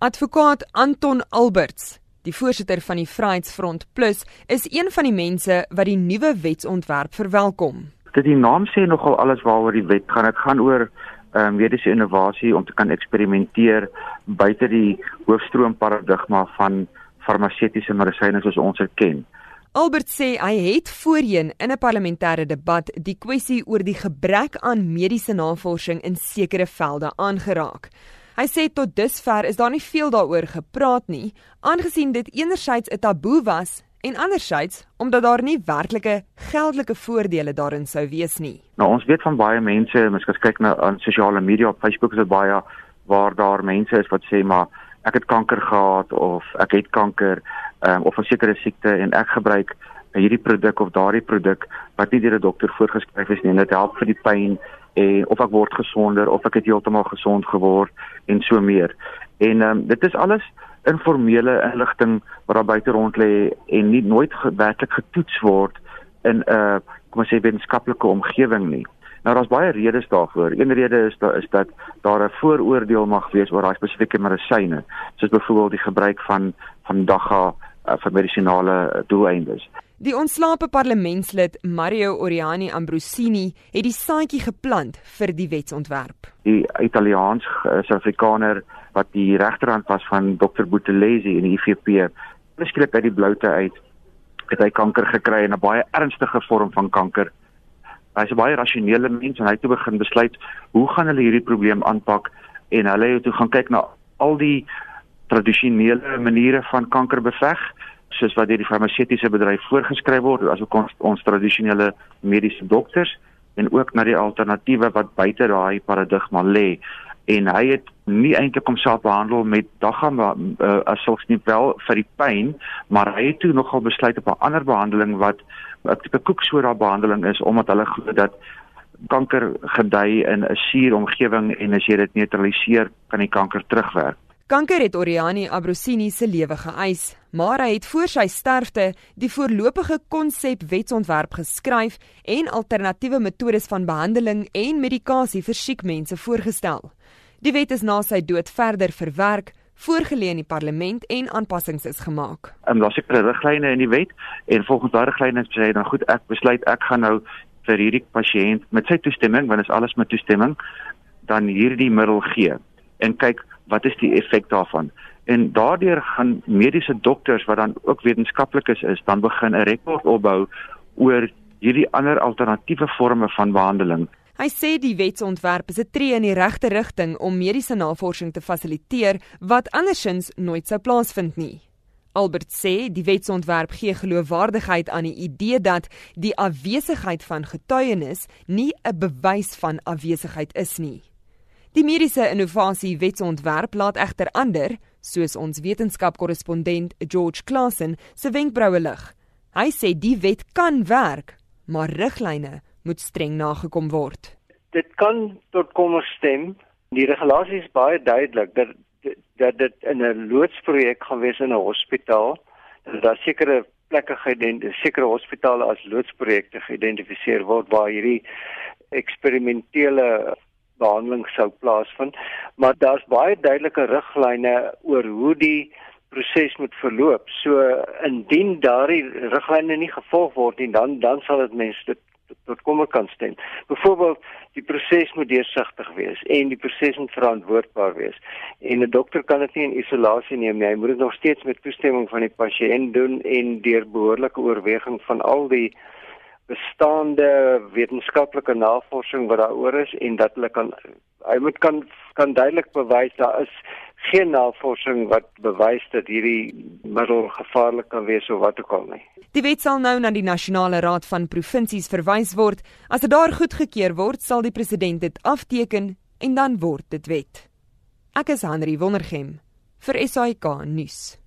Advokaat Anton Alberts, die voorsitter van die Vryheidsfront Plus, is een van die mense wat die nuwe wetsontwerp verwelkom. Dit die naam sê nogal alles waaroor die wet gaan. Dit gaan oor ehm um, mediese innovasie om te kan eksperimenteer buite die hoofstroom paradigma van farmaseutiese medisyne soos ons dit ken. Albert sê hy het voorheen in 'n parlementêre debat die kwessie oor die gebrek aan mediese navorsing in sekere velde aangeraak. Hy sê tot dusver is daar nie veel daaroor gepraat nie, aangesien dit enerzijds 'n taboe was en anderzijds omdat daar nie werklike geldelike voordele daarin sou wees nie. Nou ons weet van baie mense, mens kan kyk na aan sosiale media op Facebook is dit baie waar daar mense is wat sê maar ek het kanker gehad of ek het kanker um, of 'n sekere siekte en ek gebruik hierdie produk of daardie produk wat nie deur 'n dokter voorgeskryf is nie en dit help vir die pyn en of ek word gesonder of ek het heeltemal gesond geword en so meer. En ehm um, dit is alles informele inligting wat daar buite rond lê en nie nooit werklik getoets word in 'n uh, kom ons sê wetenskaplike omgewing nie. Nou daar's baie redes daarvoor. Een rede is daar is dat daar 'n vooroordeel mag wees oor daai spesifieke medisyne, soos byvoorbeeld die gebruik van van dagga uh, vir medisinale doeleindes. Die ontslape parlementslid Mario Oriani Ambrosini het die saadjie geplant vir die wetsontwerp. Die Italiaans uh, Suid-Afrikaner wat die regterhand was van Dr Buthelezi in die IFP, beskryf uit die bloute uit het hy kanker gekry en 'n baie ernstige vorm van kanker. Hy's 'n baie rasionele mens en hy het toe begin besluit hoe gaan hulle hierdie probleem aanpak en hulle het toe gaan kyk na al die tradisionele maniere van kanker beveg soos wat deur die farmaseutiese bedryf voorgeskryf word asook ons, ons tradisionele mediese dokters en ook na die alternatiewe wat buite daai paradigma lê. En hy het nie eintlik homself behandel met dagga uh, asook nie wel vir die pyn maar hy het toe nogal besluit op 'n ander behandeling wat 'n tipe koeksoda behandeling is omdat hulle glo dat kanker gedei in 'n suur omgewing en as jy dit neutraliseer kan die kanker terugwerk. Kanker het Oriani Abrosini se lewe geëis, maar hy het voor sy sterfte die voorlopige konsep wetsontwerp geskryf en alternatiewe metodes van behandeling en medikasie vir siek mense voorgestel. Die wet is na sy dood verder verwerk, voorgelê in die parlement en aanpassings is gemaak. Ehm daar seker riglyne in die wet en volgens daardie riglyne sê hy dan goed ek besluit ek gaan nou vir hierdie pasiënt met sy toestemming want dit is alles met toestemming dan hierdie middel gee en kyk wat is die effek daarvan? En daardeur gaan mediese dokters wat dan ook wetenskaplikes is, dan begin 'n rekord opbou oor hierdie ander alternatiewe forme van behandeling. Hy sê die wetsontwerp is 'n tree in die regte rigting om mediese navorsing te fasiliteer wat andersins nooit sou plaasvind nie. Albert sê die wetsontwerp gee geloofwaardigheid aan die idee dat die afwesigheid van getuienis nie 'n bewys van afwesigheid is nie. Die mediese innovasie wetsontwerp laat egter ander, soos ons wetenskapkorrespondent George Klassen se wenkbroue lig. Hy sê die wet kan werk, maar riglyne moet streng nagekom word. Dit kan tot kommer stem. Die regulasies is baie duidelik dat dat dit in 'n loodsprojek gaan wees in 'n hospitaal. Daar sekere plekke geïdentifiseer, sekere hospitale as loodsprojekte geïdentifiseer word waar hierdie eksperimentele behandeling sou plaasvind, maar daar's baie duidelike riglyne oor hoe die proses moet verloop. So indien daardie riglyne nie gevolg word nie, dan dan sal dit mense dit tot kommer kan stem. Byvoorbeeld, die proses moet deursigtig wees en die proses moet verantwoordbaar wees. En 'n dokter kan dit nie in isolasie neem nie. Hy moet dit nog steeds met toestemming van die pasiënt doen en deur behoorlike oorweging van al die bestaande wetenskaplike navorsing wat daaroor is en dat hulle kan hy moet kan kan duidelik bewys daar is geen navorsing wat bewys dat hierdie middel gevaarlik kan wees of wat ook al nie. Die wet sal nou na die nasionale raad van provinsies verwys word. As dit daar goedgekeur word, sal die president dit afteken en dan word dit wet. Ek is Henry Wondergem vir SAK nuus.